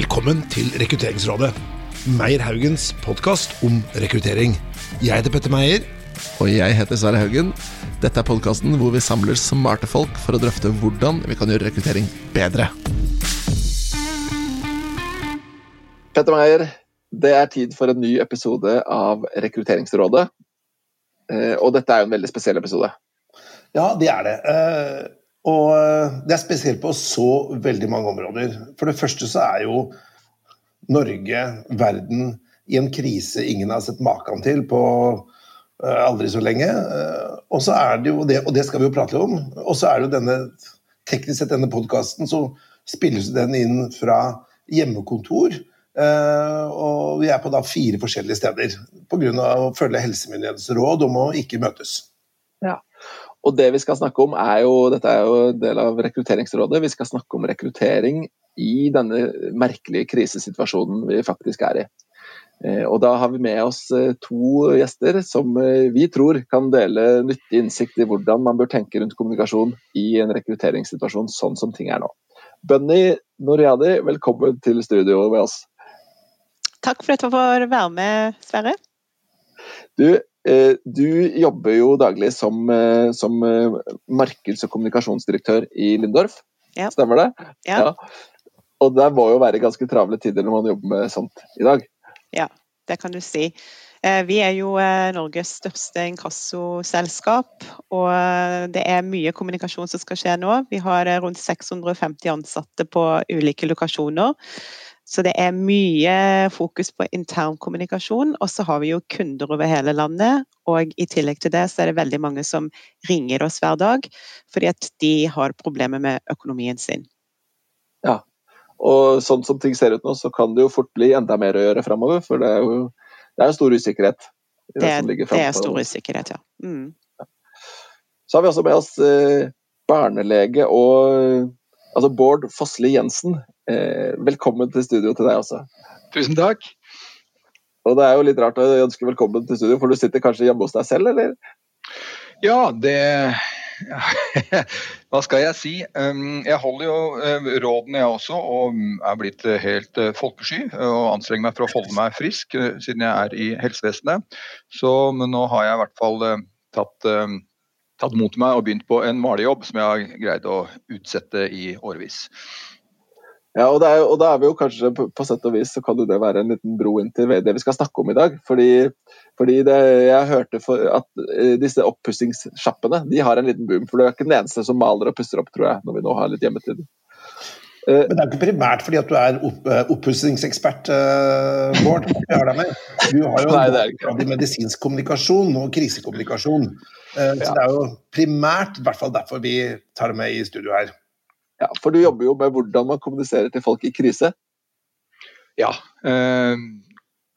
Velkommen til Rekrutteringsrådet. Meyer Haugens podkast om rekruttering. Jeg heter Petter Meyer. Og jeg heter Sverre Haugen. Dette er podkasten hvor vi samler smarte folk for å drøfte hvordan vi kan gjøre rekruttering bedre. Petter Meyer, det er tid for en ny episode av Rekrutteringsrådet. Eh, og dette er jo en veldig spesiell episode. Ja, det er det. Eh, og eh, det er spesielt på så veldig mange områder. For det første så er jo Norge, verden, i en krise ingen har sett maken til på uh, aldri så lenge. Uh, og så er det jo det, og det skal vi jo prate om. Og så er det jo denne teknisk sett denne podkasten, så spilles den inn fra hjemmekontor. Og vi er på da fire forskjellige steder pga. å følge helsemyndighetenes råd om å ikke møtes. Ja, og det vi skal snakke om er jo, Dette er jo en del av Rekrutteringsrådet. Vi skal snakke om rekruttering i denne merkelige krisesituasjonen vi faktisk er i. Eh, og Da har vi med oss eh, to gjester som eh, vi tror kan dele nyttig innsikt i hvordan man bør tenke rundt kommunikasjon i en rekrutteringssituasjon sånn som ting er nå. Bunny Noriadi, velkommen til studio med oss. Takk for at jeg får være med, Sverre. Du, du jobber jo daglig som, eh, som eh, markeds- og kommunikasjonsdirektør i Lindorf, ja. stemmer det? Ja. ja. Og det må jo være ganske travle tider når man jobber med sånt i dag? Ja, det kan du si. Vi er jo Norges største inkassoselskap, og det er mye kommunikasjon som skal skje nå. Vi har rundt 650 ansatte på ulike lokasjoner. Så det er mye fokus på intern kommunikasjon. Og så har vi jo kunder over hele landet, og i tillegg til det så er det veldig mange som ringer oss hver dag fordi at de har problemer med økonomien sin. Ja, og sånn som ting ser ut nå, så kan det jo fort bli enda mer å gjøre framover, for det er jo det er stor usikkerhet. Det, det, det er stor usikkerhet, ja. Mm. Så har vi også med oss eh, barnelege og altså Bård Fossli Jensen. Eh, velkommen til studio til deg også. Tusen takk. Og det er jo litt rart å ønske velkommen til studio, for du sitter kanskje hjemme hos deg selv, eller? Ja, det Hva skal jeg si? Um, jeg holder jo uh, rådene, jeg også, og er blitt helt uh, folkesky. Og anstrenger meg for å holde meg frisk siden jeg er i helsevesenet. Så nå har jeg i hvert fall tatt um, tatt mot meg og begynt på en malejobb som jeg har greid å utsette i årevis. Ja, og, er, og, da er vi jo kanskje på, på, sett og vis så kan det være en liten bro inn til det vi skal snakke om i dag. Fordi, fordi det, jeg hørte at uh, disse oppussingssjappene de har en liten boom. For du er ikke den eneste som maler og pusser opp, tror jeg, når vi nå har litt hjemmetid. Uh, Men det er jo ikke primært fordi at du er opp, uh, oppussingsekspert, uh, Bård. Du har jo Nei, medisinsk kommunikasjon og krisekommunikasjon. Eh, så det er jo primært i hvert fall derfor vi tar det med i studio her. Ja, For du jobber jo med hvordan man kommuniserer til folk i krise? Ja. Eh,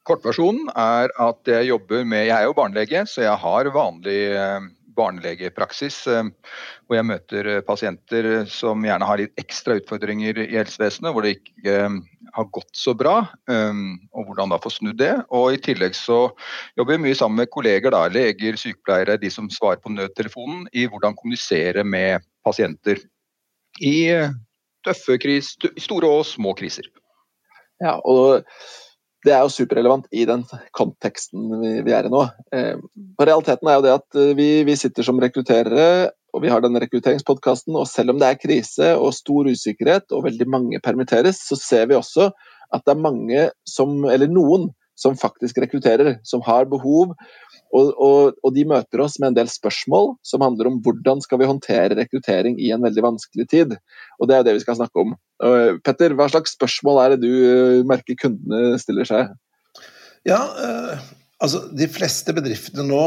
kortversjonen er at jeg jobber med Jeg er jo barnelege, så jeg har vanlig eh, barnelegepraksis. Eh, hvor jeg møter eh, pasienter som gjerne har litt ekstra utfordringer i helsevesenet. Hvor det ikke har gått så bra, og hvordan da få snudd det. Og I tillegg så jobber vi mye sammen med kolleger, da, leger, sykepleiere, de som svarer på nødtelefonen, i hvordan kommunisere med pasienter i tøffe kris, store og små kriser. Ja, og det er jo superrelevant i den konteksten vi, er i nå. Eh, realiteten er jo det at vi, vi sitter som rekrutterere og vi har denne rekrutteringspodkasten. Og selv om det er krise og stor usikkerhet og veldig mange permitteres, så ser vi også at det er mange som, eller noen, som faktisk rekrutterer, som har behov. Og, og, og, de møter oss med en del spørsmål som handler om hvordan skal vi håndtere rekruttering i en veldig vanskelig tid. Og det er det vi skal snakke om. Petter, hva slags spørsmål er det du eh, merker kundene stiller seg? Ja, uh, altså de fleste bedriftene nå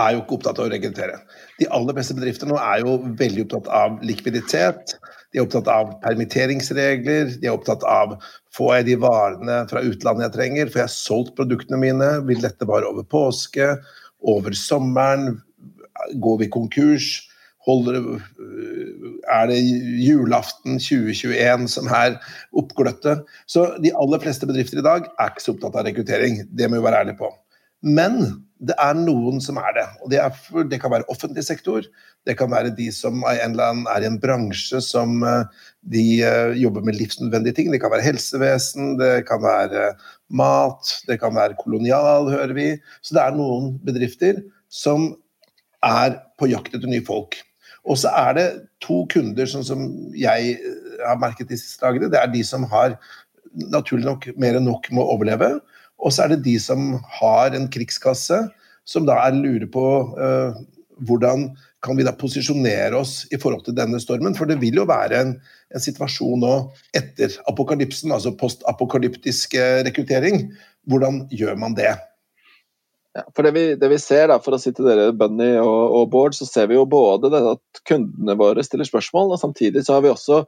er jo ikke opptatt av å rekruttere. De aller beste bedrifter nå er jo veldig opptatt av likviditet. De er opptatt av permitteringsregler. De er opptatt av får jeg de varene fra utlandet jeg trenger, får jeg solgt produktene mine, vil dette vare over påske, over sommeren, går vi konkurs? Holder, er det julaften 2021 som er oppgløttet? Så de aller fleste bedrifter i dag er ikke så opptatt av rekruttering, det må vi være ærlige på. Men det er noen som er det. og det, er, det, kan være offentlig sektor. Det kan være de som er, er i en bransje som eh, de uh, jobber med livsnødvendige ting. Det kan være helsevesen, det kan være mat, det kan være kolonial, hører vi. Så det er noen bedrifter som er på jakt etter nye folk. Og så er det to kunder sånn som jeg har merket de siste dagene. Det er de som har naturlig nok mer enn nok med å overleve. Og så er det de som har en krigskasse, som da er lurer på uh, hvordan kan vi da posisjonere oss i forhold til denne stormen? For det vil jo være en, en situasjon nå etter apokalypsen, altså postapokalyptisk rekruttering. Hvordan gjør man det? Ja, for det vi, det vi, ser, da, for å si til dere Bunny og, og Bård, så ser vi jo både at kundene våre stiller spørsmål, og samtidig så har vi også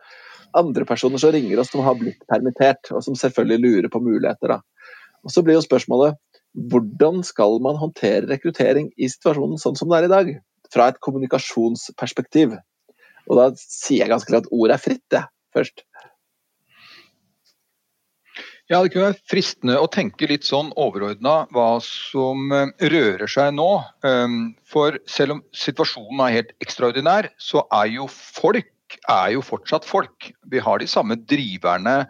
andre personer som ringer oss som har blitt permittert, og som selvfølgelig lurer på muligheter. da. Og Så blir jo spørsmålet hvordan skal man håndtere rekruttering i situasjonen sånn som det er i dag? Fra et kommunikasjonsperspektiv. Og da sier jeg ganske klart at ordet er fritt, jeg, først. Ja, Det kunne være fristende å tenke litt sånn overordna hva som eh, rører seg nå. Ehm, for selv om situasjonen er helt ekstraordinær, så er jo folk er jo fortsatt folk. Vi har de samme driverne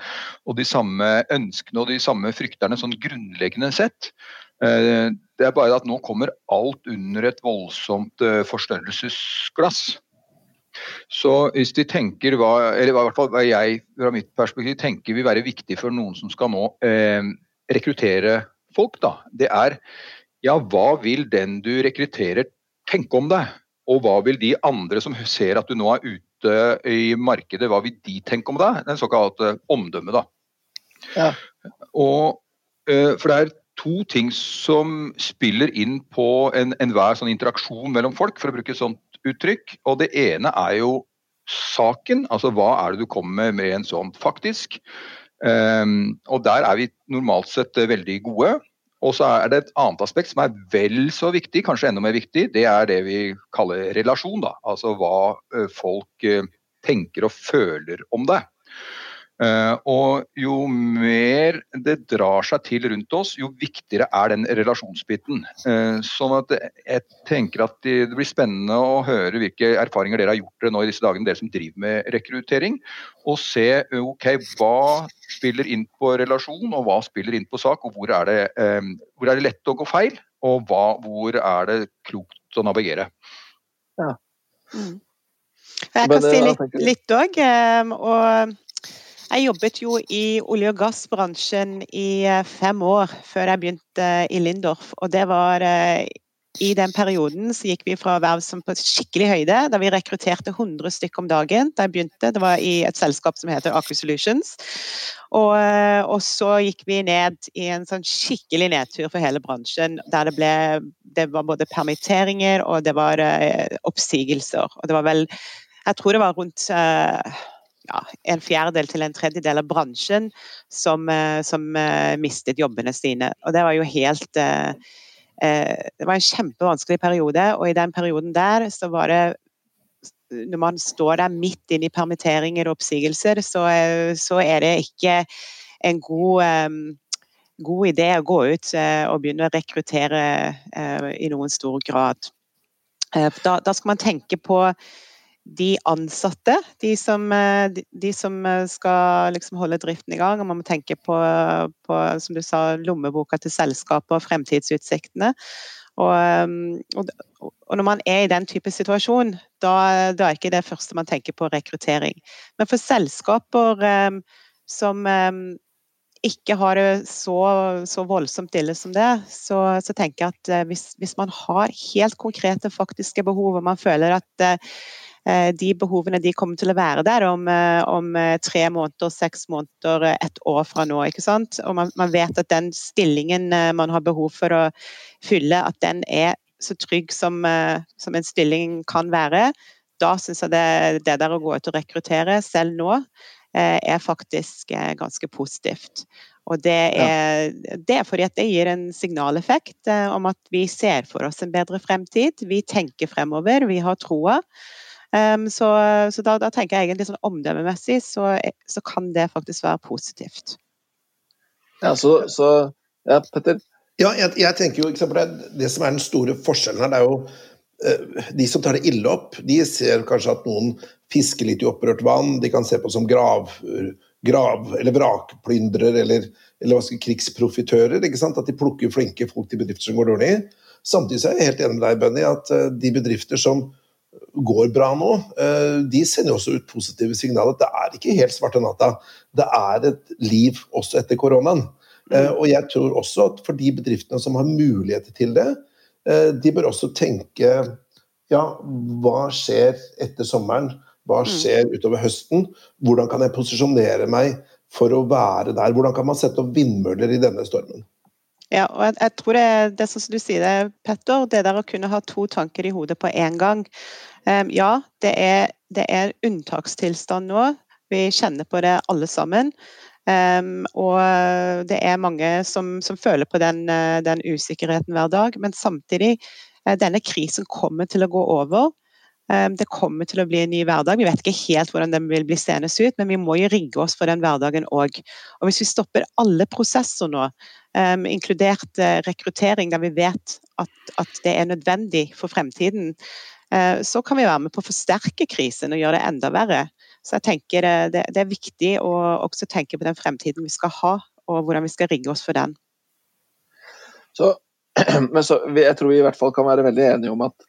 og de samme ønskene og de samme frykterne sånn grunnleggende sett. Eh, det er bare at nå kommer alt under et voldsomt eh, forstørrelsesglass. Så hvis de tenker hva, eller i hvert fall hva jeg fra mitt perspektiv tenker vil være viktig for noen som skal nå eh, rekruttere folk, da, det er ja, hva vil den du rekrutterer tenke om deg? Og hva vil de andre som ser at du nå er ute ute i markedet, hva vil de tenke om det? Den såkalte omdømmet, da. Ja. Og, eh, for det er to ting som spiller inn på enhver en sånn interaksjon mellom folk, for å bruke et sånt uttrykk. Og det ene er jo saken, altså hva er det du kommer med med en sånn faktisk. Um, og der er vi normalt sett veldig gode. Og så er det et annet aspekt som er vel så viktig, kanskje enda mer viktig. Det er det vi kaller relasjon. da, Altså hva folk tenker og føler om deg. Uh, og jo mer det drar seg til rundt oss, jo viktigere er den relasjonsbiten. Uh, sånn at jeg tenker at det, blir spennende å høre hvilke erfaringer dere har gjort det nå i disse dagene, dere som driver med rekruttering. Og se ok, hva spiller inn på relasjon, og hva spiller inn på sak, og hvor er det, uh, hvor er det lett å gå feil, og hva, hvor er det klokt å navigere. Ja. Mm. Jeg kan si litt òg. og jeg jobbet jo i olje- og gassbransjen i eh, fem år før jeg begynte i Lindorf. Og det var eh, i den perioden så gikk vi fra å være på skikkelig høyde, da vi rekrutterte 100 stykker om dagen da jeg begynte. Det var i et selskap som heter Aker Solutions. Og, eh, og, så gikk vi ned i en sånn skikkelig nedtur for hele bransjen. Der det ble Det var både permitteringer og det var oppsigelser. Og det var vel Jeg tror det var rundt ja, en fjerdedel til en tredjedel av bransjen som, eh, som uh, mistet jobbene sine. Og det var jo helt uh, Det var en kjempevanskelig periode, og i den perioden der så var det Når man står der midt inn i permitteringer og oppsigelser, så, så er det ikke en god god idé å gå ut og begynne å rekruttere i noen stor grad. Da, da skal man tenke på de ansatte, de som, eh, de som eh, skal liksom holde driften i gang. og Man må tenke på, på som du sa, lommeboka til selskapet og fremtidsutsiktene. Og, eh, og, og, når man er i den type situasjon, da, da, er ikke det første man tenker på rekruttering. Men for selskaper um, som um, ikke har det så, så, voldsomt ille som det, så, så tenker jeg at hvis, hvis, man har helt konkrete, faktiske behov, og man føler at uh, de behovene de kommer til å være der om, eh, om eh, tre måneder, seks måneder, et år fra nå. ikke sant? Og man, man, vet at den stillingen man har behov for å fylle, at den er så trygg som, som en stilling kan være. Da syns jeg det, det, der å gå ut og rekruttere selv nå, er faktisk ganske positivt. Og det er, det er, fordi at det gir en signaleffekt om at vi ser for oss en bedre fremtid. Vi tenker fremover, vi har troa. Um, så, så da, da, tenker jeg egentlig sånn omdømmemessig så, så, kan det faktisk være positivt. Ja, så, så ja, Petter. Ja, jeg, jeg tenker jo, eksempel, Det som er den store forskjellen her, det er jo uh, de som tar det ille opp, de ser kanskje at noen fisker litt i opprørt vann. De kan se på som grav, grav eller vrakplyndrer eller, eller hva skal, krigsprofitører. ikke sant? At de plukker flinke folk til bedrifter som går dårlig. Samtidig er jeg helt enig med deg, Benny, at uh, de bedrifter som går bra nå, uh, de sender også ut positive signaler. Det er ikke helt svarte natta. Det er et liv også etter koronaen. Mm. og jeg tror også at for de bedriftene som har muligheter til det, de bør også tenke ja, hva skjer etter sommeren? Hva mm. skjer utover høsten? Hvordan kan jeg posisjonere meg for å være der? Hvordan kan man sette opp vindmøller i denne stormen? Ja, og jeg, jeg tror det, det er sånn som du sier det, Petter, det der å kunne ha to tanker i hodet på én gang. Um, ja, det er, det er unntakstilstand nå. Vi kjenner på det alle sammen. Um, og det er mange som, som føler på den, den, usikkerheten hver dag. Men samtidig, eh, denne krisen kommer til å gå over. Um, det kommer til å bli en ny hverdag. Vi vet ikke helt hvordan den vil bli seende ut, men vi må jo rigge oss for den hverdagen òg. Og hvis vi stopper alle prosesser nå, ehm, inkludert eh, rekruttering, der vi vet at, at, det er nødvendig for fremtiden, uh, så kan vi være med på å forsterke krisen og gjøre det enda verre. Så jeg tenker det, det er viktig å også tenke på den fremtiden vi skal ha, og hvordan vi skal rigge oss for den. Så, men så, jeg tror vi i hvert fall kan være veldig enige om at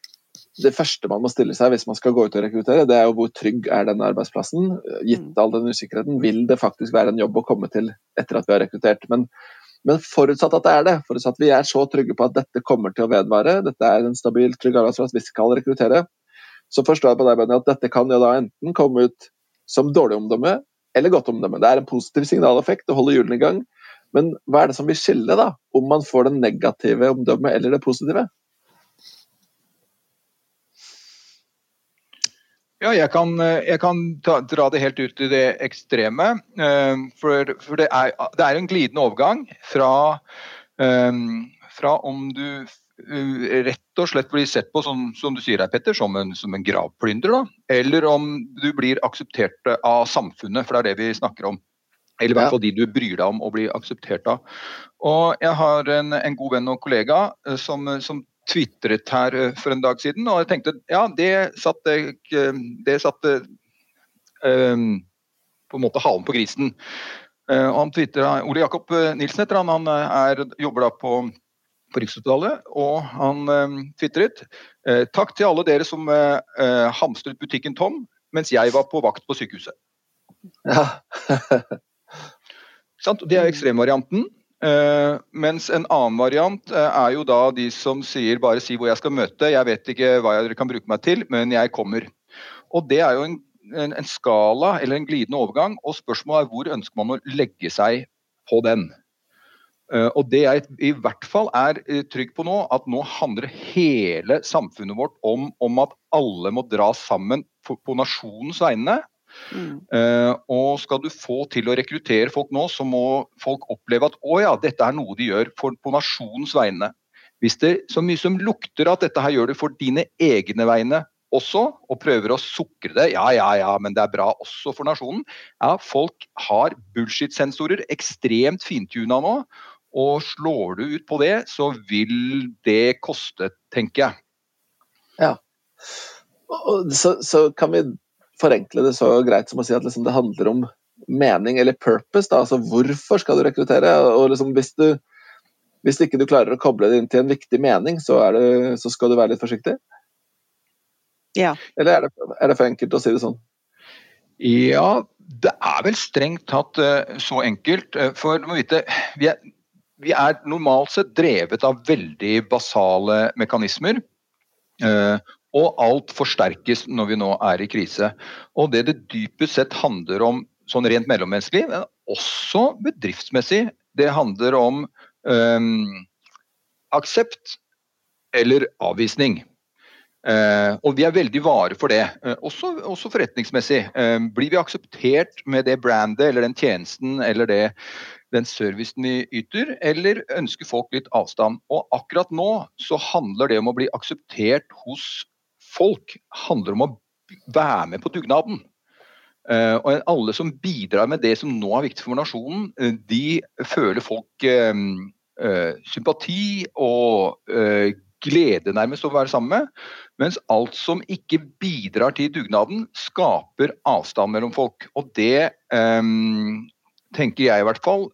det første man må stille seg hvis man skal gå ut og rekruttere, det er jo hvor trygg er denne arbeidsplassen. Gitt mm. all den usikkerheten, vil det faktisk være en jobb å komme til etter at vi har rekruttert. Men, men forutsatt at det er det, forutsatt at vi er så trygge på at dette kommer til å vedvare, dette er en stabil, trygg arbeidsplass vi skal rekruttere, så forstår jeg på deg, Benny, at dette kan jo da enten komme ut som dårlig omdømme eller godt omdømme. Det er en positiv signaleffekt å holde hjulene i gang. Men hva er det som vil skille, da? Om man får det negative omdømmet eller det positive? Ja, jeg kan, eh, jeg kan ta, dra det helt ut i det ekstreme. Eh, for, for det, er, det, er, en glidende overgang fra, um, fra om du rett og slett blir sett på som, som du sier her, Petter, som en, som en gravplyndrer, da. eller om du blir akseptert av samfunnet, for det er det vi snakker om. Eller i hvert fall de du bryr deg om å bli akseptert av. Og Jeg har en, en god venn og kollega som, som tvitret her eh, for en dag siden, og jeg tenkte ja, det satte, det satte um, på en måte halen på grisen. Uh, han tvitret, Ole Jakob Nilsen heter han, han er, jobber da på, på Rikshospitalet, og han um, tvitret uh, takk til alle dere som uh, hamstret butikken tom mens jeg var på vakt på sykehuset. Ja. det er ekstremvarianten. Uh, mens en annen variant uh, er jo da de som sier bare si hvor jeg skal møte, jeg vet ikke hva dere kan bruke meg til, men jeg kommer. Og Det er jo en, en, en skala eller en glidende overgang, og spørsmålet er hvor ønsker man å legge seg på den. Uh, og Det jeg i hvert fall er trygg på nå, at nå handler hele samfunnet vårt om, om at alle må dra sammen på, på nasjonens vegne Mm. Uh, og skal du få til å rekruttere folk nå, så må folk oppleve at å ja, dette er noe de gjør for, på nasjonens vegne. Hvis det så mye som lukter at dette her gjør du for dine egne vegne også, og prøver å sukre det, ja ja ja, men det er bra også for nasjonen. Ja, folk har bullshit-sensorer ekstremt fintuna nå, og slår du ut på det, så vil det koste, tenker jeg. Ja. Så, så kan vi forenkle det så greit som å si at liksom, det handler om mening eller purpose. Da. altså Hvorfor skal du rekruttere? og liksom, hvis, du, hvis ikke du klarer å koble det inn til en viktig mening, så, det, så skal du være litt forsiktig? Ja. Eller er det, er det, for enkelt å si det sånn? Ja, det er vel strengt tatt uh, så enkelt. Uh, for du må vite, vi er, vi er, normalt sett drevet av veldig basale mekanismer. Og alt forsterkes når vi nå er i krise. Og det det dypest sett handler om sånn rent mellommenneskelig, men også bedriftsmessig, det handler om um, aksept eller avvisning. Uh, og vi er veldig vare for det, uh, også, også, forretningsmessig. Uh, blir vi akseptert med det brandet eller den tjenesten eller det, den servicen vi yter, eller ønsker folk litt avstand? Og akkurat nå så handler det om å bli akseptert hos folk handler om å være med på dugnaden. Uh, og alle som bidrar med det som nå er viktig for nasjonen, uh, de føler folk uh, sympati og glede nærmest å være sammen med. Mens alt som ikke bidrar til dugnaden, skaper avstand mellom folk. Og det tenker jeg i hvert fall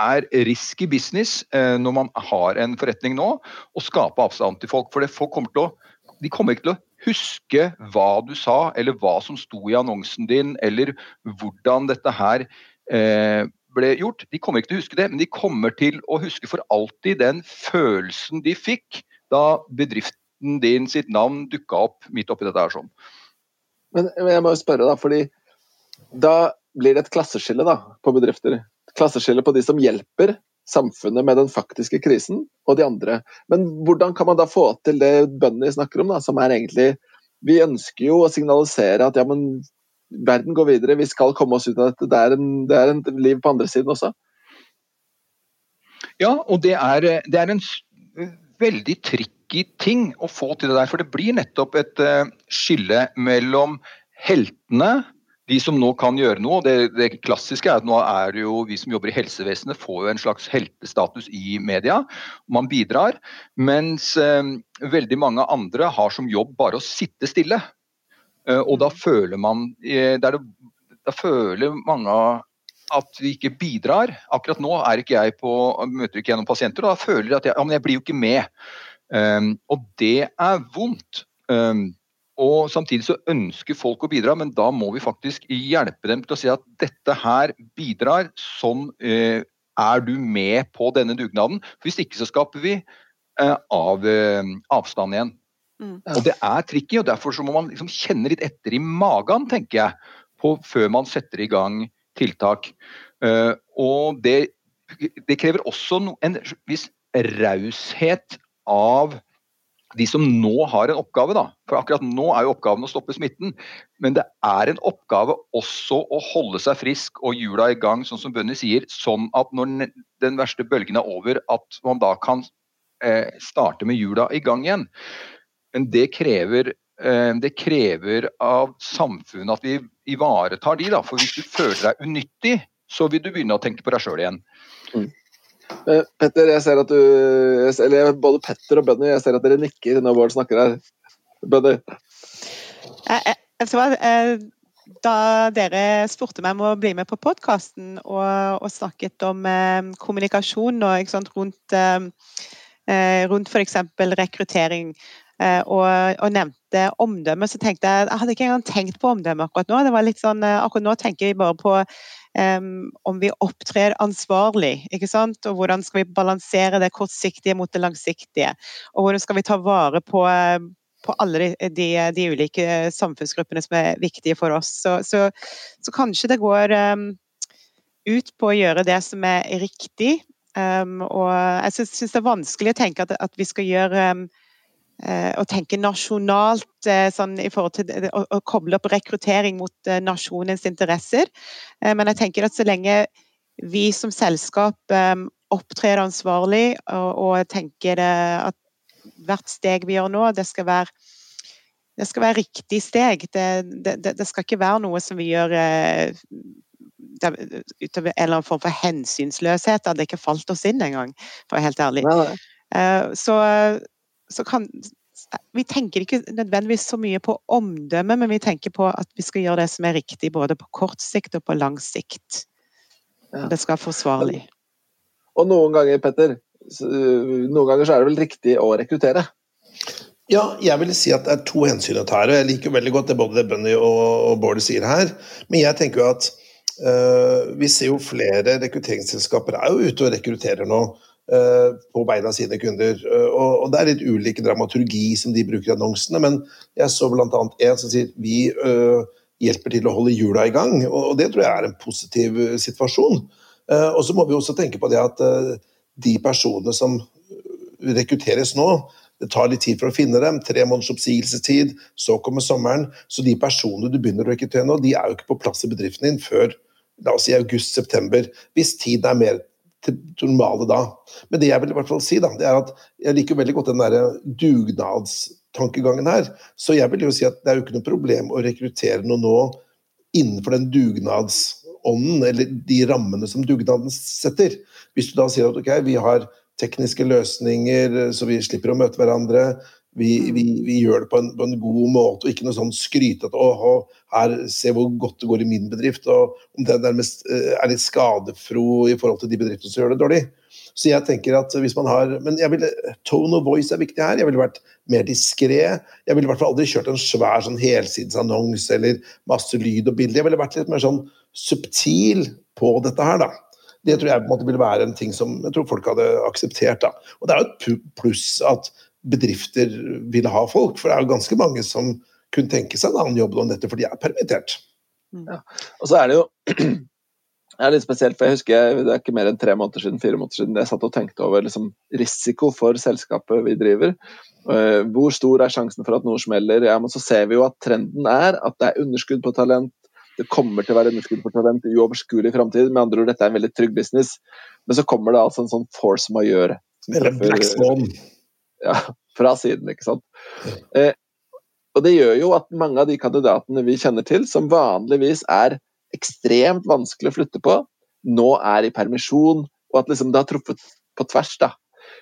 er risky business når man har en forretning nå, å skape avstand til folk. For folk kommer til å, de kommer ikke til å huske hva du sa, eller hva som sto i annonsen din, eller hvordan dette her eh, ble gjort. De kommer ikke til å huske det, men de kommer til å huske for alltid den følelsen de fikk da bedriften din sitt navn dukka opp midt oppi dette her sånn. Men jeg må jo spørre, da, fordi da blir det et klasseskille da, på bedrifter. Klasseskille på de som hjelper samfunnet med den faktiske krisen, og de andre. Men hvordan kan man da få til det bøndene snakker om, da, som er egentlig Vi ønsker jo å signalisere at ja, men verden går videre, vi skal komme oss ut av dette. Det er en, det er en liv på andre siden også. Ja, og det er, det er en veldig tricky ting å få til det der. For det blir nettopp et uh, skille mellom heltene de som nå kan gjøre noe. Det, det, klassiske er at nå er det jo vi som jobber i helsevesenet får jo en slags heltestatus i media. Man bidrar. Mens eh, veldig mange andre har som jobb bare å sitte stille. Eh, og da mm. føler man eh, det, Da føler mange at vi ikke bidrar. Akkurat nå er ikke jeg på, møter ikke jeg noen pasienter, og da føler jeg at jeg, ja, men jeg blir jo ikke med. Um, og det er vondt. Um, og Samtidig så ønsker folk å bidra, men da må vi faktisk hjelpe dem til å si at dette her bidrar. Sånn eh, er du med på denne dugnaden. Hvis ikke så skaper vi eh, av, eh, avstand igjen. Mm. Og Det er tricky, og derfor så må man liksom kjenne litt etter i magen, tenker jeg, på, før man setter i gang tiltak. Uh, og det, det, krever også no, en viss raushet av de som nå har en oppgave, da, for akkurat nå er jo oppgaven å stoppe smitten, men det er en oppgave også å holde seg frisk og hjula i gang, sånn som Bunny sier, sånn at når den verste bølgen er over, at man da kan eh, starte med hjula i gang igjen. Men det krever, eh, det krever av samfunnet at vi ivaretar de, da. For hvis du føler deg unyttig, så vil du begynne å tenke på deg sjøl igjen. Mm. Eh, Petter, jeg ser at du Eller både Petter og Bunny, jeg ser at dere nikker når Bård snakker her. Bunny? Jeg, jeg, da dere spurte meg om å bli med på podkasten og, og, snakket om eh, kommunikasjon og, sant, rundt, eh, eh rundt f.eks. rekruttering eh, og, og, nevnte omdømme, så tenkte jeg jeg hadde ikke engang tenkt på omdømme akkurat nå. det var litt sånn, Akkurat nå tenker jeg bare på om vi opptrer ansvarlig. ikke sant? Og hvordan skal vi balansere det kortsiktige mot det langsiktige. Og hvordan skal vi ta vare på, på alle de, de, de, ulike samfunnsgruppene som er viktige for oss. Så, så, så kanskje det går um, ut på å gjøre det som er riktig. Um, og jeg syns det er vanskelig å tenke at, at vi skal gjøre um, å tenke nasjonalt eh, sånn, i forhold til å, å, koble opp rekruttering mot eh, nasjonens interesser. Men jeg tenker at så lenge vi som selskap opptrer ansvarlig og, og tenker at hvert steg vi gjør nå, det skal være det skal være riktig steg. Det, det, det, skal ikke være noe som vi gjør utover en eller annen form for hensynsløshet. Det hadde ikke falt oss inn engang, for å være helt ærlig. Så, så kan vi tenker ikke nødvendigvis så mye på omdømme, men vi tenker på at vi skal gjøre det som er riktig både på kort sikt og på lang sikt. Ja. Det skal være forsvarlig. Og noen ganger, Petter, noen ganger så er det vel riktig å rekruttere? Ja, jeg vil si at det er to hensyn å ta her. og Jeg liker veldig godt det både det Bunny og Bård sier her. Men jeg tenker jo at øh, vi ser jo flere rekrutteringsselskaper er jo ute og rekrutterer nå. Eh, på beina sine kunder. Eh, og, det er litt ulik dramaturgi som de bruker i annonsene, men jeg så bl.a. en som sier vi uh, hjelper til å holde hjula i gang, og det tror jeg er en positiv situasjon. Og så må vi også tenke på det at de personene som rekrutteres nå, det tar litt tid for å finne dem. Tre måneders oppsigelsestid, så kommer sommeren. Så de personene du begynner å rekruttere nå, de er jo ikke på plass i bedriften din før la oss si august-september. Hvis tiden er mer til normale da. Men det jeg vil i hvert fall si, da, det er at jeg liker veldig godt den der dugnadstankegangen her. Så jeg vil jo si at det er jo ikke noe problem å rekruttere noe nå innenfor den dugnadsånden, eller de rammene som dugnaden setter. Hvis du da sier at ok, vi har tekniske løsninger så vi slipper å møte hverandre, vi, mm. vi, vi gjør det på en, på en, god måte, og ikke noe sånn skrytete å, her, se hvor godt det går i min bedrift, og om den nærmest eh, er litt skadefro i forhold til de bedriftene som gjør det dårlig. Så jeg tenker at hvis man har Men jeg ville, tone of voice er viktig her. Jeg ville vært mer diskré. Jeg ville i hvert fall aldri kjørt en svær sånn helsidesannonse eller masse lyd og bilde. Jeg ville vært litt mer sånn subtil på dette her, da. Det tror jeg på en måte ville være en ting som jeg tror folk hadde akseptert. da. Og det er jo et pluss at bedrifter ville ha folk, for det er jo ganske mange som kunne tenke seg en annen jobb enn dette, for de er permittert. Ja. Og så er det jo det er litt spesielt, for jeg husker det er ikke mer enn tre måneder siden, fire måneder siden jeg satt og tenkte over liksom, risiko for selskapet vi driver. Uh, hvor stor er sjansen for at noe smeller? Ja, men så ser vi jo at trenden er at det er underskudd på talent. Det kommer til å være underskudd på talent i uoverskuelig framtid. Med andre ord, dette er en veldig trygg business. Men så kommer det altså en sånn force majeure. Eller black swan. Ja, fra siden, ikke sant. Eh, og det gjør jo at mange av de kandidatene vi kjenner til, som vanligvis er ekstremt vanskelig å flytte på, nå er i permisjon, og at liksom det har truffet på tvers. da.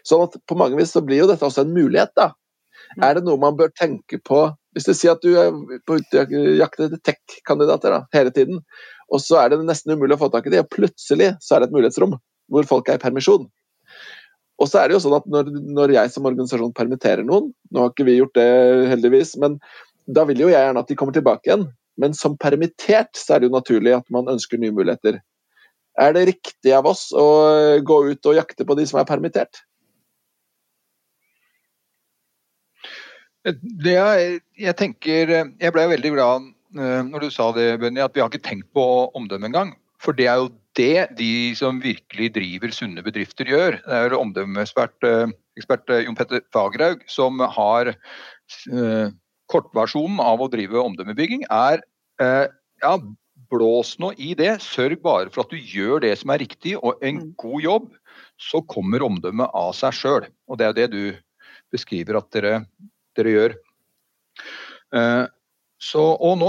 Sånn at på mange vis så blir jo dette også en mulighet. da. Mm. Er det noe man bør tenke på Hvis du sier at du er på jakt etter tech-kandidater hele tiden, og så er det nesten umulig å få tak i dem, og plutselig så er det et mulighetsrom hvor folk er i permisjon. Og så er det jo sånn at når, når jeg som organisasjon permitterer noen, nå har ikke vi gjort det heldigvis, men da vil jo jeg gjerne at de kommer tilbake igjen. Men som permittert så er det jo naturlig at man ønsker nye muligheter. Er det riktig av oss å gå ut og jakte på de som er permittert? Det jeg, jeg tenker Jeg ble veldig glad eh, når du sa det, Benny, at vi har ikke tenkt på omdømme engang. For det er jo det de som virkelig driver sunne bedrifter gjør. Det er omdømmeekspert eh, eh, Jon Petter Fagerhaug som har Kortversjonen av å drive omdømmebygging er eh, ja, blås nå i det. Sørg bare for at du gjør det som er riktig og en mm. god jobb. Så kommer omdømmet av seg sjøl. Og det er det du beskriver at dere, dere gjør. Eh, så, og nå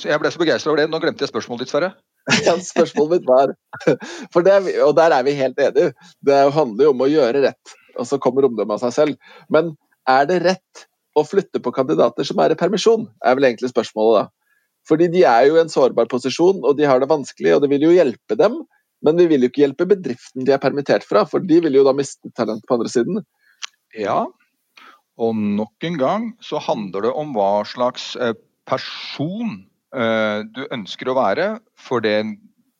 så Jeg ble så begeistra over det. Nå glemte jeg spørsmålet ditt, Sverre. Ja, spørsmålet mitt var det, Og der er vi helt enige. Det handler jo om å gjøre rett, og så kommer omdømmet av seg selv. Men er det rett å flytte på kandidater som er i permisjon, er vel egentlig spørsmålet da. Fordi de er jo i en sårbar posisjon, og de har det vanskelig, og det vil jo hjelpe dem. Men vi vil jo ikke hjelpe bedriften de er permittert fra, for de vil jo da miste talent på andre siden. Ja, og nok en gang så handler det om hva slags eh, person du ønsker å være. For det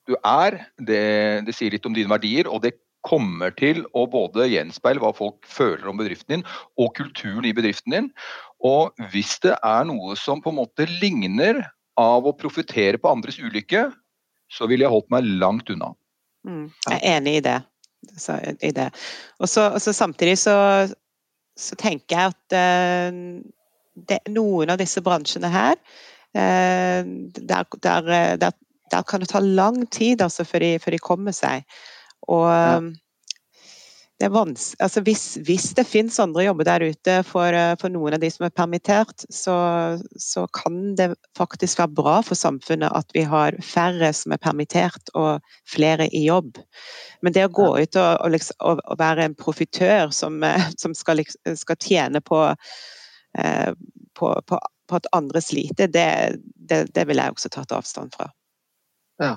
du er, det, det sier litt om dine verdier, og det kommer til å både gjenspeile hva folk føler om bedriften din, og kulturen i bedriften din. Og hvis det er noe som på en måte ligner av å profitere på andres ulykke, så ville jeg holdt meg langt unna. Mm, jeg er enig i det. I det. Og så, samtidig så, så, tenker jeg at uh, det, noen av disse bransjene her der, der, der, der, kan det ta lang tid altså, før, de, før de kommer seg. Og ja. Um, det er altså hvis, hvis, det finnes andre jobber der ute for, for noen av de som er permittert, så, så, kan det faktisk være bra for samfunnet at vi har færre som er permittert og flere i jobb. Men det å gå ut og, og, liksom, og, og være en profitør som, som skal, skal, tjene på, eh, på, på, på, at andre sliter, det, det, det ville jeg også tatt avstand fra. Ja.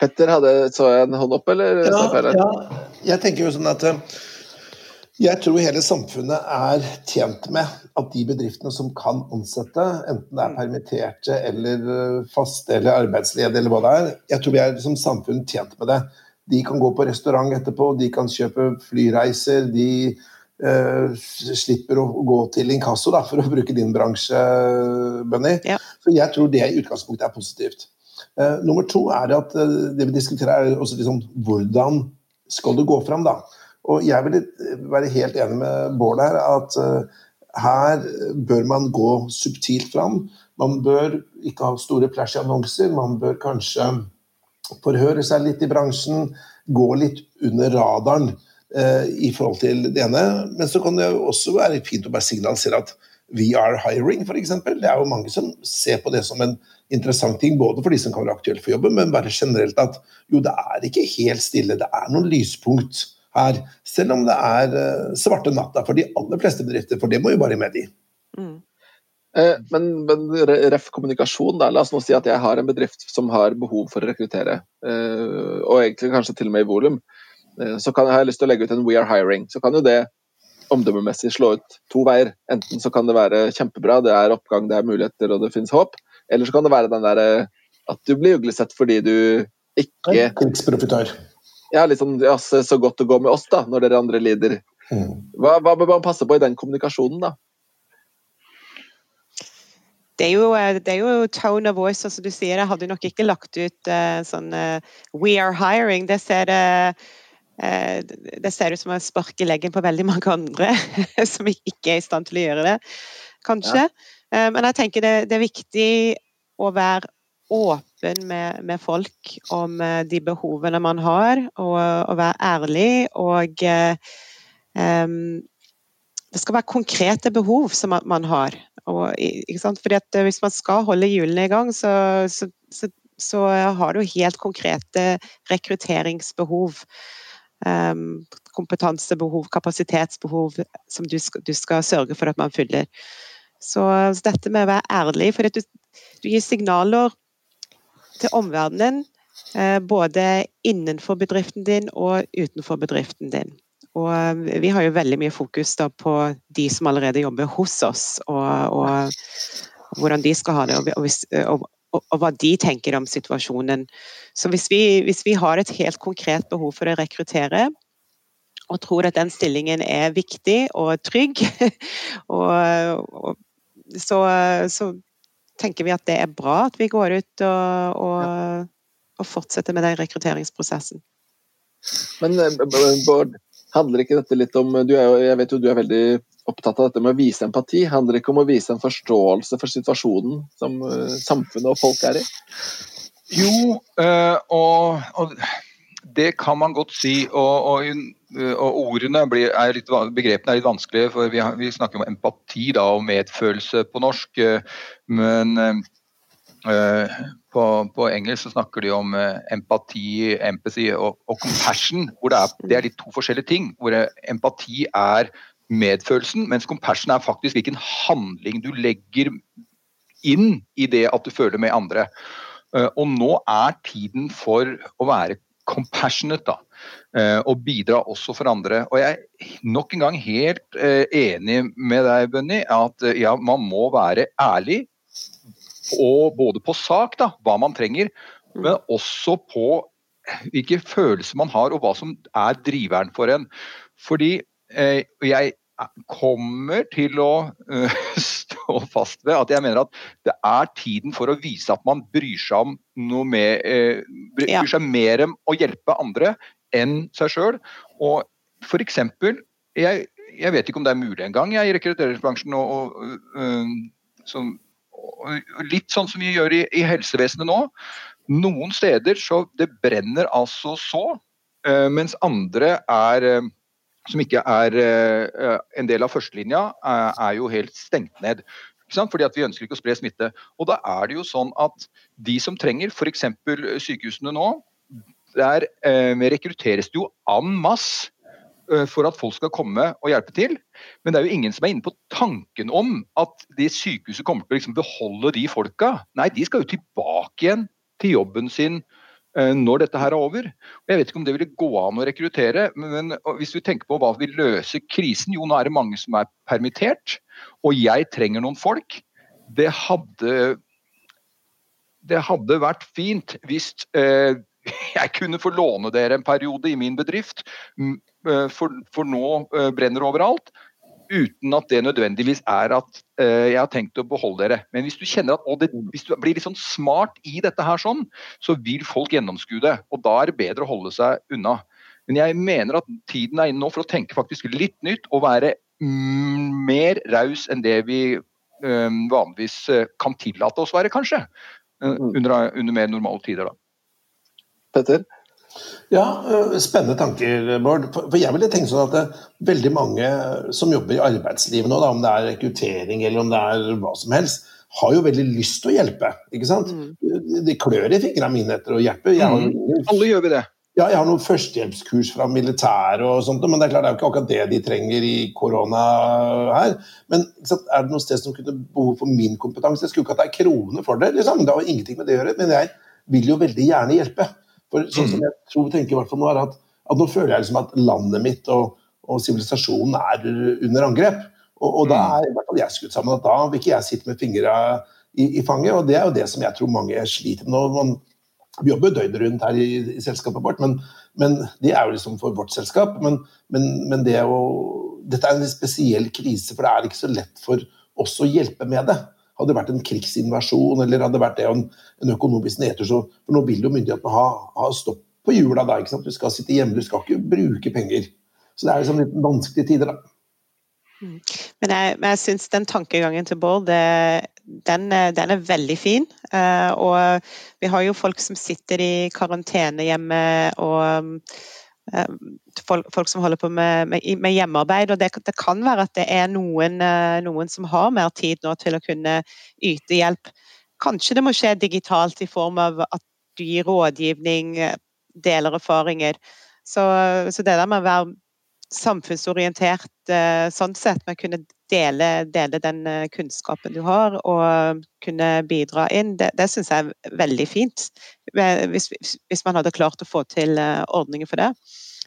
Petter, hadde, så jeg en hånd opp, eller? Ja, ja. Jeg tenker jo sånn at eh, jeg tror hele samfunnet er tjent med at de bedriftene som kan ansette, enten det er permitterte eller eh, faste eller arbeidsledige eller hva det er, jeg tror vi er som samfunn tjent med det. De kan gå på restaurant etterpå, de kan kjøpe flyreiser, de uh, slipper å gå til inkasso, da, for å bruke din bransje, Bunny. Ja. Så jeg tror det i utgangspunktet er positivt. Uh, nummer to er at uh, det vi diskuterer, er også liksom hvordan skal du gå fram, da. Og jeg vil være helt enig med Bård her at her bør man gå subtilt fram. Man bør ikke ha store flashy annonser, man bør kanskje forhøre seg litt i bransjen, gå litt under radaren i forhold til det ene. Men så kan det jo også være fint å bare signalisere at We are hiring, f.eks. Det er jo mange som ser på det som en interessant ting, både for de som kan være aktuelle for jobben, men bare generelt at jo, det er ikke helt stille. Det er noen lyspunkt her. Selv om det er uh, svarte natta for de aller fleste bedrifter, for det må jo bare med de. Mm. Eh, men, men, ref kommunikasjon, da. La oss nå si at jeg har en bedrift som har behov for å rekruttere, eh, og egentlig kanskje til og med i volum. Eh, så kan, jeg lyst til å legge ut en We are hiring. Så kan jo det omdømmemessig slå ut to veier. Enten så kan det være kjempebra, det er oppgang, det er muligheter og det finnes håp. Eller så kan det være den derre at du blir uglesett fordi du ikke Krigsprofitør. Ja, litt sånn ja, så godt å gå med oss, da, når dere andre lider. Mm. Hva, hva bør man passe på i den kommunikasjonen, da? Det er, jo, det er, jo, tone of voice, som altså du sier. Jeg hadde nok ikke lagt ut uh, sånn uh, We are hiring. Det ser, uh, det ser ut som å sparke leggen på veldig mange andre som ikke er i stand til å gjøre det, kanskje. Ja. men jeg tenker det, det, er viktig å være åpen med, med folk om de behovene man har, og, og være ærlig. Og um, det skal være konkrete behov som man har. Og, Fordi at eh, Hvis man skal holde hjulene i gang, så, så, så, så har du helt konkrete rekrutteringsbehov. Um, kompetansebehov, kapasitetsbehov, som du skal, du skal, sørge for at man fyller. Så, så dette med å være ærlig, for du, du, gir signaler til omverdenen, eh, både innenfor bedriften din og utenfor bedriften din. Og eh, vi har jo veldig mye fokus på de som allerede jobber hos oss, og, og hvordan de skal ha det, og, og, og, hva de tenker om situasjonen. Så hvis vi, hvis vi, har et helt konkret behov for å rekruttere, og tror at den stillingen er viktig og trygg, så, så, tenker vi at det er bra at vi går ut og, fortsetter med den rekrutteringsprosessen. Men eh, Bård, Handler ikke dette litt om du er, Jeg vet jo du er veldig opptatt av dette med å vise empati. Handler ikke om å vise en forståelse for situasjonen som uh, samfunnet og folk er i? Jo, uh, og, og, det kan man godt si. Og, og, og ordene blir, er litt, begrepene er litt vanskelige, for vi, har, vi snakker om empati da, og medfølelse på norsk. Men uh, på, på, engelsk så snakker de om empati, empathy og compassion. hvor det er, det er, litt to forskjellige ting. hvor Empati er medfølelsen, mens compassion er faktisk hvilken handling du legger inn i det at du føler med andre. Uh, og nå er tiden for å være compassionate, da. Uh, og bidra også for andre. Og jeg er nok en gang helt enig med deg, Bunny, at ja, man må være ærlig og både på sak, da, hva man trenger, mm. men også på hvilke følelser man har og hva som er driveren for en. Fordi eh, jeg kommer til å uh, stå fast ved at jeg mener at det er tiden for å vise at man bryr seg mer, uh, bryr seg mer om å hjelpe andre enn seg sjøl. Og eksempel, jeg, jeg, vet ikke om det er mulig engang i rekrutteringsbransjen å uh, som litt sånn som vi gjør i, i, helsevesenet nå. Noen steder så det brenner altså så, mens andre er som ikke er uh, en del av førstelinja, er jo helt stengt ned. Fordi at Vi ønsker ikke å spre smitte. Og Da er det jo sånn at de som trenger, f.eks. sykehusene nå, der rekrutteres det jo en masse Eh, for at folk skal komme og hjelpe til. Men det er jo ingen som er inne på tanken om at de sykehuset kommer til å liksom beholde de folka. Nei, de skal jo tilbake igjen til jobben sin eh, når dette her er over. Jeg vet ikke om det ville gå an å rekruttere, men hvis vi tenker på hva vil løse krisen Jo, nå er det mange som er permittert, og jeg trenger noen folk. Det hadde, det hadde vært fint hvis eh, jeg kunne få låne dere en periode i min bedrift Eh, for, for nå eh, brenner overalt. Uten at det nødvendigvis er at uh, jeg har tenkt å beholde dere. Men hvis du kjenner at det, hvis du blir litt sånn smart i dette her sånn, så vil folk gjennomskue det. Og da er det bedre å holde seg unna. Men jeg mener at tiden er inne nå for å tenke faktisk litt nytt og være mm, mer raus enn det vi um, vanligvis kan tillate oss være, kanskje. Uh, under, under, mer normale tider, da. Petter? Ja, spennende tanker, Bård. For jeg ville tenkt sånn at det, veldig mange som jobber i arbeidslivet nå, da, om det er rekruttering eller om det er hva som helst, har jo veldig lyst til å hjelpe. ikke sant? Mm. De klør i fingrene mine etter å hjelpe. Mm. Alle gjør vi det. Ja, jeg har noen førstehjelpskurs fra militæret og sånt, men det er klart det er jo ikke akkurat det de trenger i korona her. Men er det noe sted som kunne behov for min kompetanse? Jeg skulle ikke at det er kroner for det, liksom. Det har ingenting med det å gjøre. Men jeg vil jo veldig gjerne hjelpe. For sånn som mm. jeg tror tenker i hvert fall nå, er at, at nå føler jeg liksom at landet mitt og, og sivilisasjonen er under angrep. Og, og, da mm. er i hvert fall jeg skutt sammen at da vil ikke jeg sitte med fingra i, i, fanget. Og det er jo det som jeg tror mange sliter med nå. Man, vi jobber døgnet rundt her i, i selskapet vårt, men, men, det er jo liksom for vårt selskap. Men, men det å, dette er en spesiell krise, for det er ikke så lett for oss å hjelpe med det. Hadde det vært en krigsinvasjon eller hadde det vært en, en økonomisk nedtur, så for nå vil jo myndighetene ha, ha stopp på hjula da. ikke sant? Du skal sitte hjemme, du skal ikke bruke penger. Så det er liksom litt vanskelige tider, da. Mm. Men jeg, men jeg syns den tankegangen til Bård, den, den, er veldig fin. Eh, og vi har jo folk som sitter i karantene hjemme, og folk, folk som holder på med, med, med hjemmearbeid. Og det, det, kan være at det er noen, eh, noen, som har mer tid nå til å kunne yte hjelp. Kanskje det må skje digitalt i form av at du gir rådgivning, deler erfaringer. Så, så det der med å være samfunnsorientert eh, sånn sett, med å kunne dele, dele, den eh, kunnskapen du har og kunne bidra inn, det, det syns jeg er veldig fint. Hvis, hvis, man hadde klart å få til eh, ordninger for det.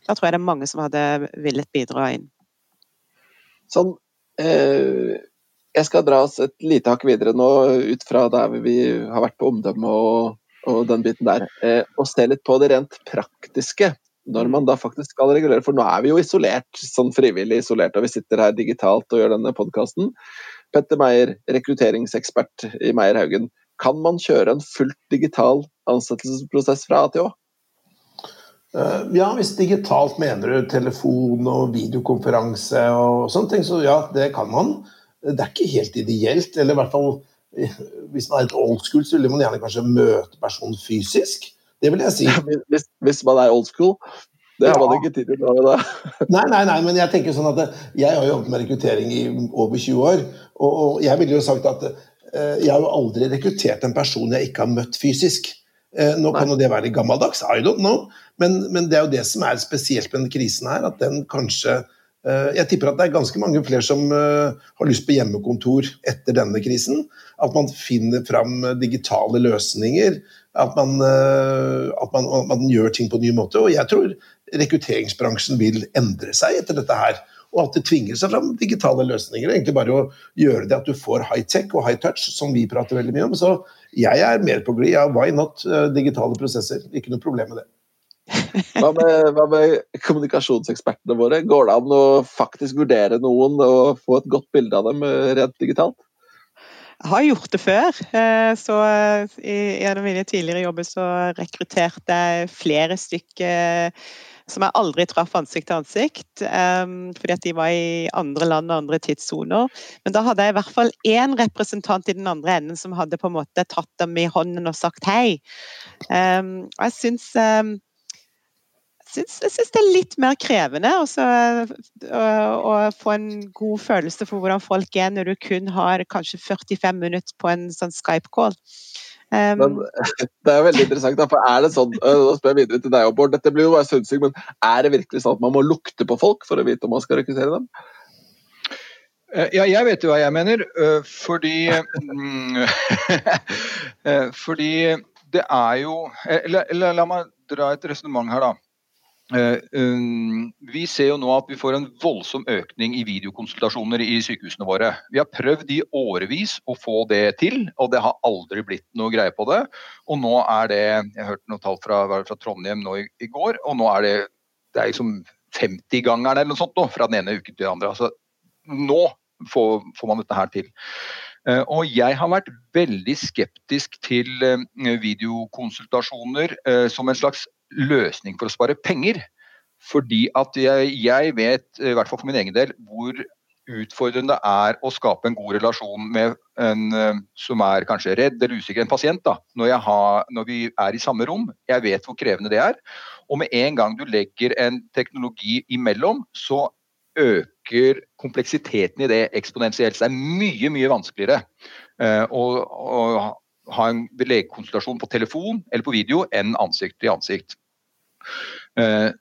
Da tror jeg det er mange som hadde villet bidra inn. Sånn, eh, jeg skal dra oss et lite hakk videre nå, ut fra der vi har vært på omdømme og, og den biten der, eh, og se litt på det rent praktiske når man da faktisk skal regulere. For nå er vi jo isolert, sånn frivillig isolert, og vi sitter her digitalt og gjør denne podkasten. Petter Meier, rekrutteringsekspert i Meier Haugen. Kan man kjøre en fullt digital ansettelsesprosess fra A til Å? Uh, ja, hvis digitalt mener du telefon og videokonferanse og sånne ting, så ja, det kan man. Det er ikke helt ideelt, eller i hvert fall hvis man er et old school, så vil man gjerne kanskje møte personen fysisk. Det vil jeg si. Hvis, hvis man er old school? Det har man ikke tid til nå. nei, nei, nei, men jeg tenker sånn at jeg har jobbet med rekruttering i over 20 år. Og, og jeg ville jo sagt at uh, jeg har jo aldri rekruttert en person jeg ikke har møtt fysisk. Uh, nå kan jo det være gammeldags, I don't know. Men, men, det er jo det som er spesielt med denne krisen her, at den kanskje Jeg tipper at det er ganske mange flere som har lyst på hjemmekontor etter denne krisen. At man finner fram digitale løsninger at man, eh, at, man, at man, gjør ting på en ny måte. Og jeg tror rekrutteringsbransjen vil endre seg etter dette her. Og at det tvinger seg fram digitale løsninger. Egentlig bare å gjøre det at du får high-tech og high-touch, som vi prater veldig mye om. Så jeg er mer på glid. Ja, why not eh, digitale prosesser? Ikke noe problem med det. Hva med, hva med, kommunikasjonsekspertene våre? Går det an å faktisk vurdere noen og få et godt bilde av dem eh, rent digitalt? Har gjort det før. Eh, så gjennom av mine tidligere jobber så rekrutterte jeg flere stykker som jeg aldri traff ansikt til ansikt, um, fordi at de var i andre land og andre tidssoner. Men da hadde jeg i hvert fall én representant i den andre enden som hadde på en måte tatt dem i hånden og sagt hei. Um, og jeg syns um, syns, jeg syns det er litt mer krevende også, å, å, få en god følelse for hvordan folk er når du kun har kanskje 45 minutter på en sånn Skype-call. Um, men, det er veldig interessant. Da, for er det sånn, da spør jeg videre til deg, Bård. Dette blir jo bare synsing, men er det virkelig sånn at man må lukte på folk for å vite om man skal rekruttere dem? Eh, ja, jeg vet jo hva jeg mener. Eh, fordi eh, Fordi det er jo La, la, la meg dra et resonnement her, da. Eh, um, vi ser jo nå at vi får en voldsom økning i videokonsultasjoner i sykehusene våre. Vi har prøvd i årevis å få det til, og det har aldri blitt noe greie på det. Og nå er det Jeg hørte noen tall fra, fra Trondheim nå i, i, går, og nå er det, det er liksom 50-gangeren eller noe sånt nå, fra den ene uken til den andre. Altså, nå får, får man dette her til. Uh, og jeg har vært veldig skeptisk til uh, videokonsultasjoner som en slags løsning for å spare penger. Fordi at jeg, jeg vet, i hvert fall for min egen del, hvor utfordrende det er å skape en god relasjon med en eh, som er kanskje redd eller usikker, en pasient, da, når, har, når, vi er i samme rom. Jeg vet hvor krevende det er. Og med en gang du legger en teknologi imellom, så øker kompleksiteten i det eksponentielt. Det er mye, mye vanskeligere uh, å, å, ha en legekonsultasjon på telefon eller på video enn ansikt til ansikt. Uh,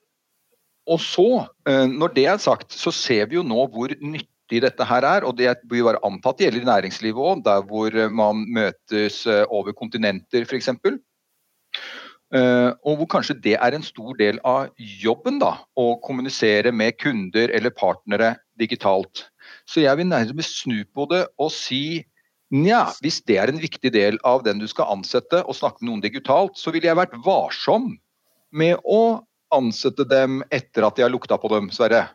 og så, uh, når det er sagt, så ser vi jo nå hvor nyttig dette her er. Og det bør være antatt gjelder i næringslivet òg, der hvor man møtes eh, over kontinenter f.eks. Eh, og hvor kanskje det er en stor del av jobben, da, å kommunisere med kunder eller partnere digitalt. Så jeg vil nærmest snu på det og si nja, hvis det er en viktig del av den du skal ansette, og snakke med noen digitalt, så ville jeg vært varsom med å ansette dem etter at de har lukta på dem, Sverre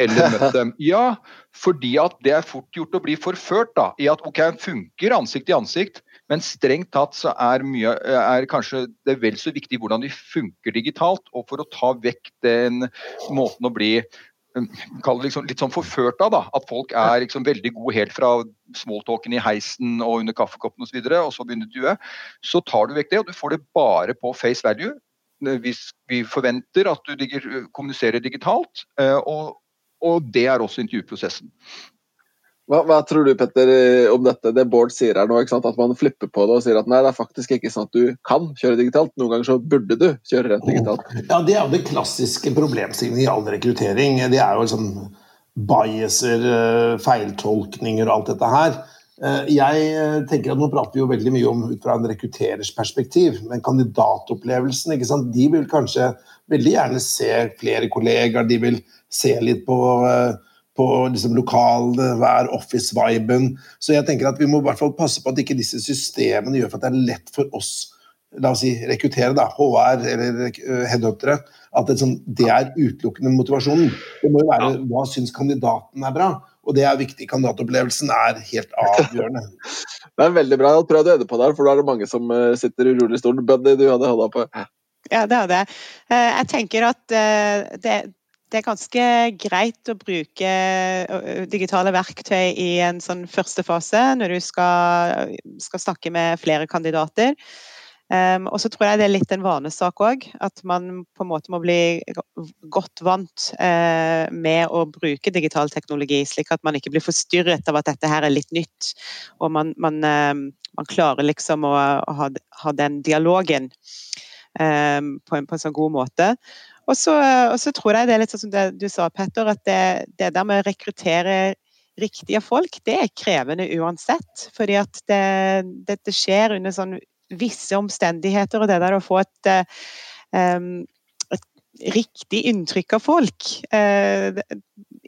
eller møtt dem. Ja, fordi at det er fort gjort å bli forført da, i at ok, funker ansikt til ansikt, men strengt tatt så er, mye, er kanskje det vel så viktig hvordan de funker digitalt. Og for å ta vekk den måten å bli um, liksom, litt sånn forført av, da, at folk er liksom veldig gode helt fra smalltalken i heisen og under kaffekoppen osv., og, så videre, og så begynner du så tar du vekk det, og du får det bare på face value hvis vi forventer at du kommuniserer digitalt. Eh, og, og det er også intervjuprosessen. Hva, hva, tror du Petter, om dette, det Bård sier her nå? At man flipper på det og sier at nei, det er faktisk ikke sånn at du kan kjøre digitalt. Noen ganger så burde du kjøre rent digitalt. Ja, Det er jo det klassiske problemstillingen i all rekruttering. Det er jo sånn biaser, eh, feiltolkninger og alt dette her. Eh, jeg eh, tenker at Nå prater vi jo veldig mye om ut fra en rekrutterers perspektiv, men kandidatopplevelsen ikke sant? De vil kanskje veldig gjerne se flere kollegaer. de vil se litt på, eh, på liksom lokalvær, office-viben. Så jeg tenker at vi må i hvert fall passe på at ikke disse systemene gjør for at det er lett for oss la oss si, rekruttere, da, HR eller headhuntere, at det, sånn, det, er utelukkende motivasjonen. Det må jo være hva syns kandidaten er bra. Og det er viktig. Kandidatopplevelsen er helt avgjørende. det er veldig bra. Jeg prøvd å øde på der, for da er det mange som eh, sitter urolig i stolen. Buddy, du hadde holdt på. Ja, det hadde jeg. Jeg tenker at det, det er ganske greit å bruke digitale verktøy i en sånn første fase, når du skal, skal snakke med flere kandidater. Um, og så tror jeg det er litt en vanesak òg, at man på en måte må bli godt vant uh, med å bruke digital teknologi, slik at man ikke blir forstyrret av at dette her er litt nytt. Og man, man, uh, man klarer liksom å, å ha, ha, den dialogen um, på, en, på en sånn god måte. Og så, og så, tror jeg det er litt sånn som det du sa, Petter, at det, det der med å rekruttere riktige folk, det er krevende uansett. Fordi at det, det, det skjer under sånn visse omstendigheter, og det der å få et um, riktig inntrykk av folk eh,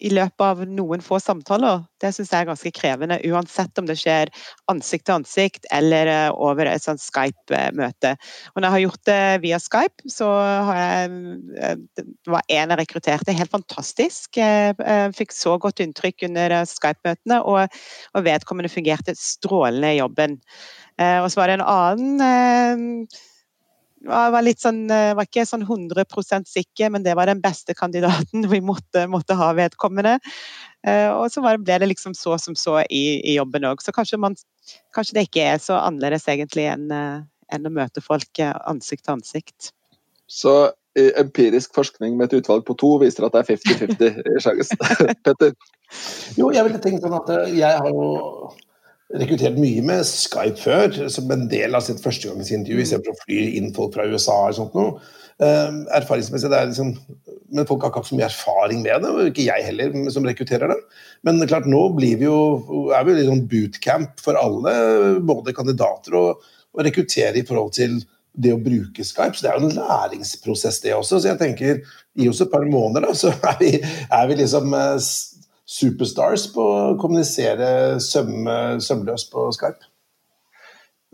i løpet av noen få samtaler, det syns jeg er ganske krevende. Uansett om det skjer ansikt til ansikt eller eh, over et sånt Skype-møte. Og når jeg har gjort det via Skype, så har jeg eh, Det var en jeg rekrutterte, helt fantastisk. Jeg fikk så godt inntrykk under Skype-møtene, og, og vedkommende fungerte strålende i jobben. Og så var det en annen jeg var, litt sånn, eh, var ikke sånn 100% sikker, men det var den beste kandidaten vi måtte, måtte ha vedkommende. Eh, og så ble det liksom så som så i, i jobben òg. Så kanskje, man, kanskje, det ikke er så annerledes egentlig enn, eh, enn å møte folk ansikt til ansikt. Så empirisk forskning med et utvalg på to viser at det er 50-50 i sjansen. Petter? Jo, jeg ville tenkt sånn at jeg har jo rekruttert mye med Skype før, som en del av sitt førstegangsintervju, istedenfor å fly inn folk fra USA eller sånt noe. Uh, erfaringsmessig det er liksom, Men folk har ikke hatt så mye erfaring med det, og ikke jeg heller, som rekrutterer dem. Men klart, nå blir vi jo, er vi jo litt sånn bootcamp for alle, både kandidater og, og rekruttere i forhold til det å bruke Skype. Så det er jo en læringsprosess, det også. Så jeg tenker, gi oss et par måneder, da, så er vi, er vi liksom uh, superstars på å kommunisere søm, sømløst på Skype.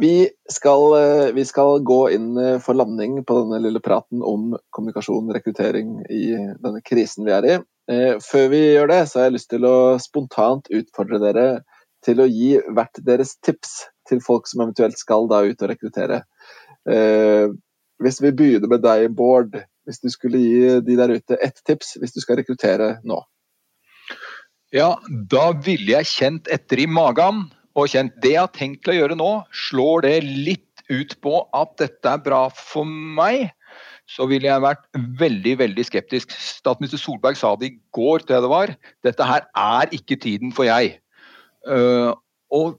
Vi skal, eh, vi skal, gå inn eh, for landing på denne lille praten om kommunikasjon og rekruttering i denne krisen vi er i. Eh, før vi gjør det, så har jeg lyst til å spontant utfordre dere til å gi hvert deres tips til folk som eventuelt skal da ut og rekruttere. Hvis vi begynner med deg, Bård. Hvis du skulle gi de der ute ett tips hvis du skal rekruttere nå? Ja, da ville jeg kjent etter i magen og kjent det jeg har tenkt til å gjøre nå, slår det litt ut på at dette er bra for meg, så ville jeg vært veldig veldig skeptisk. Statsminister Solberg sa det i går, til det var. Dette her er ikke tiden for jeg. Uh, og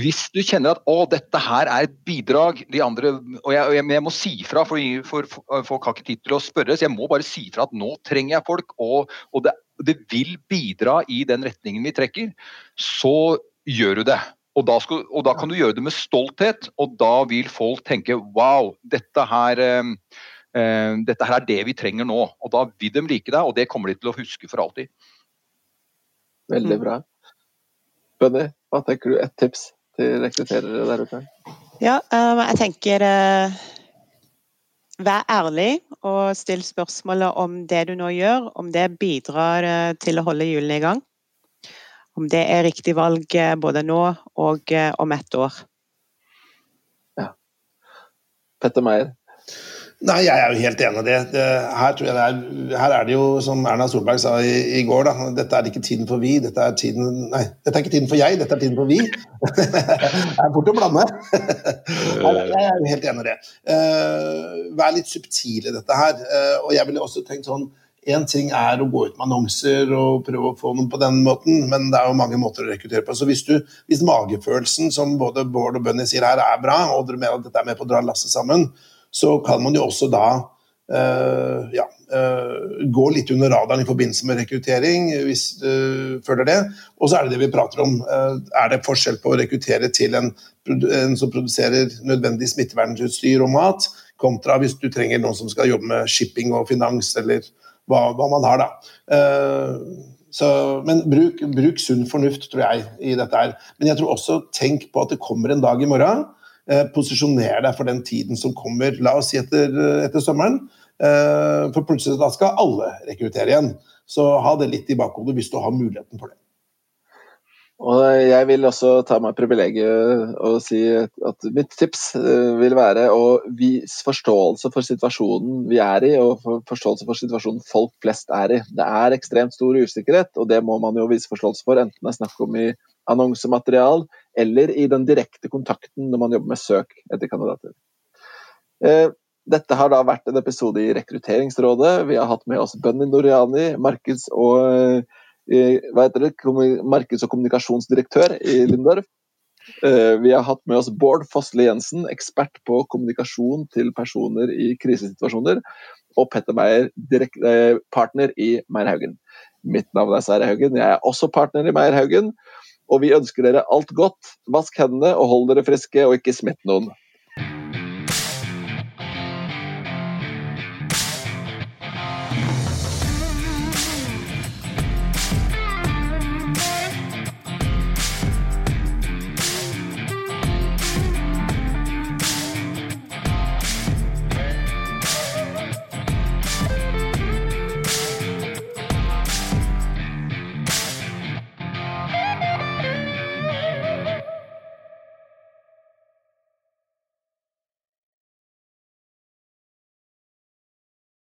hvis du kjenner at å, dette her er et bidrag de andre, og jeg, jeg, jeg må si fra, for, folk har ikke tid til å spørre, så jeg må bare si fra at nå trenger jeg folk, og, og det, det, vil bidra i den retningen vi trekker, så gjør du det. Og da, skal, og da, kan du gjøre det med stolthet, og da vil folk tenke wow, dette her, eh, eh, dette her er det vi trenger nå. Og da vil de like deg, og det kommer de til å huske for alltid. Veldig bra. Benny, hva tenker du? Et tips til rekrutterere der ute? Ja, um, jeg tenker uh, Vær ærlig og still spørsmålet om det du nå gjør, om det bidrar uh, til å holde hjulene i gang. Om det er riktig valg uh, både nå og om ett år. Ja. Petter Meyer, Nei, jeg er jo helt enig i det. det her, det er, her, er, det jo, som Erna Solberg sa i, i, går, da, dette er ikke tiden for vi, dette er, tiden, nei, dette er ikke tiden for jeg, dette er tiden for vi. det er fort å blande. jeg er jo helt enig i det. Uh, vær litt subtil i dette her. Uh, og jeg ville også tenkt sånn Én ting er å gå ut med annonser og prøve å få noen på den måten, men det er jo mange måter å rekruttere på. Så hvis, du, hvis magefølelsen, som både Bård og Bunny sier her, er bra, og dere mener at dette er med på å dra lasset sammen, så kan man jo også da uh, ja, uh, gå litt under radaren i forbindelse med rekruttering, hvis du føler det. Og så er det det vi prater om. Er det forskjell på å rekruttere til en, en som produserer nødvendig smittevernutstyr og mat, kontra hvis du trenger noen som skal jobbe med shipping og finans, eller hva, hva man har, da. Så, men bruk, bruk, sunn fornuft, tror jeg, i dette her. Men jeg tror også tenk på at det kommer en dag i morgen Eh, posisjoner deg for den tiden som kommer, la oss si etter, etter sommeren. Eh, for plutselig da skal alle rekruttere igjen. Så ha det litt i bakhodet hvis du har muligheten for det. Og jeg vil også ta meg privilegiet og si at mitt tips eh, vil være å vise forståelse for situasjonen vi er i, og forståelse for situasjonen folk flest er i. Det er ekstremt stor usikkerhet, og det må man jo vise forståelse for, enten det er snakk om i annonsematerial eller i den direkte kontakten når man jobber med søk etter kandidater. Eh, dette har da vært en episode i Rekrutteringsrådet. Vi har hatt med oss Bunny Noriani, markeds- og, eh, det, markeds og kommunikasjonsdirektør i Lindorf. Eh, vi har hatt med oss Bård Fossli Jensen, ekspert på kommunikasjon til personer i krisesituasjoner. Og Petter Meyer, partner i Meierhaugen. Mitt navn er Sverre Haugen, jeg er også partner i Meierhaugen. Og vi ønsker dere alt godt. Vask hendene og hold dere friske, og ikke smitt noen.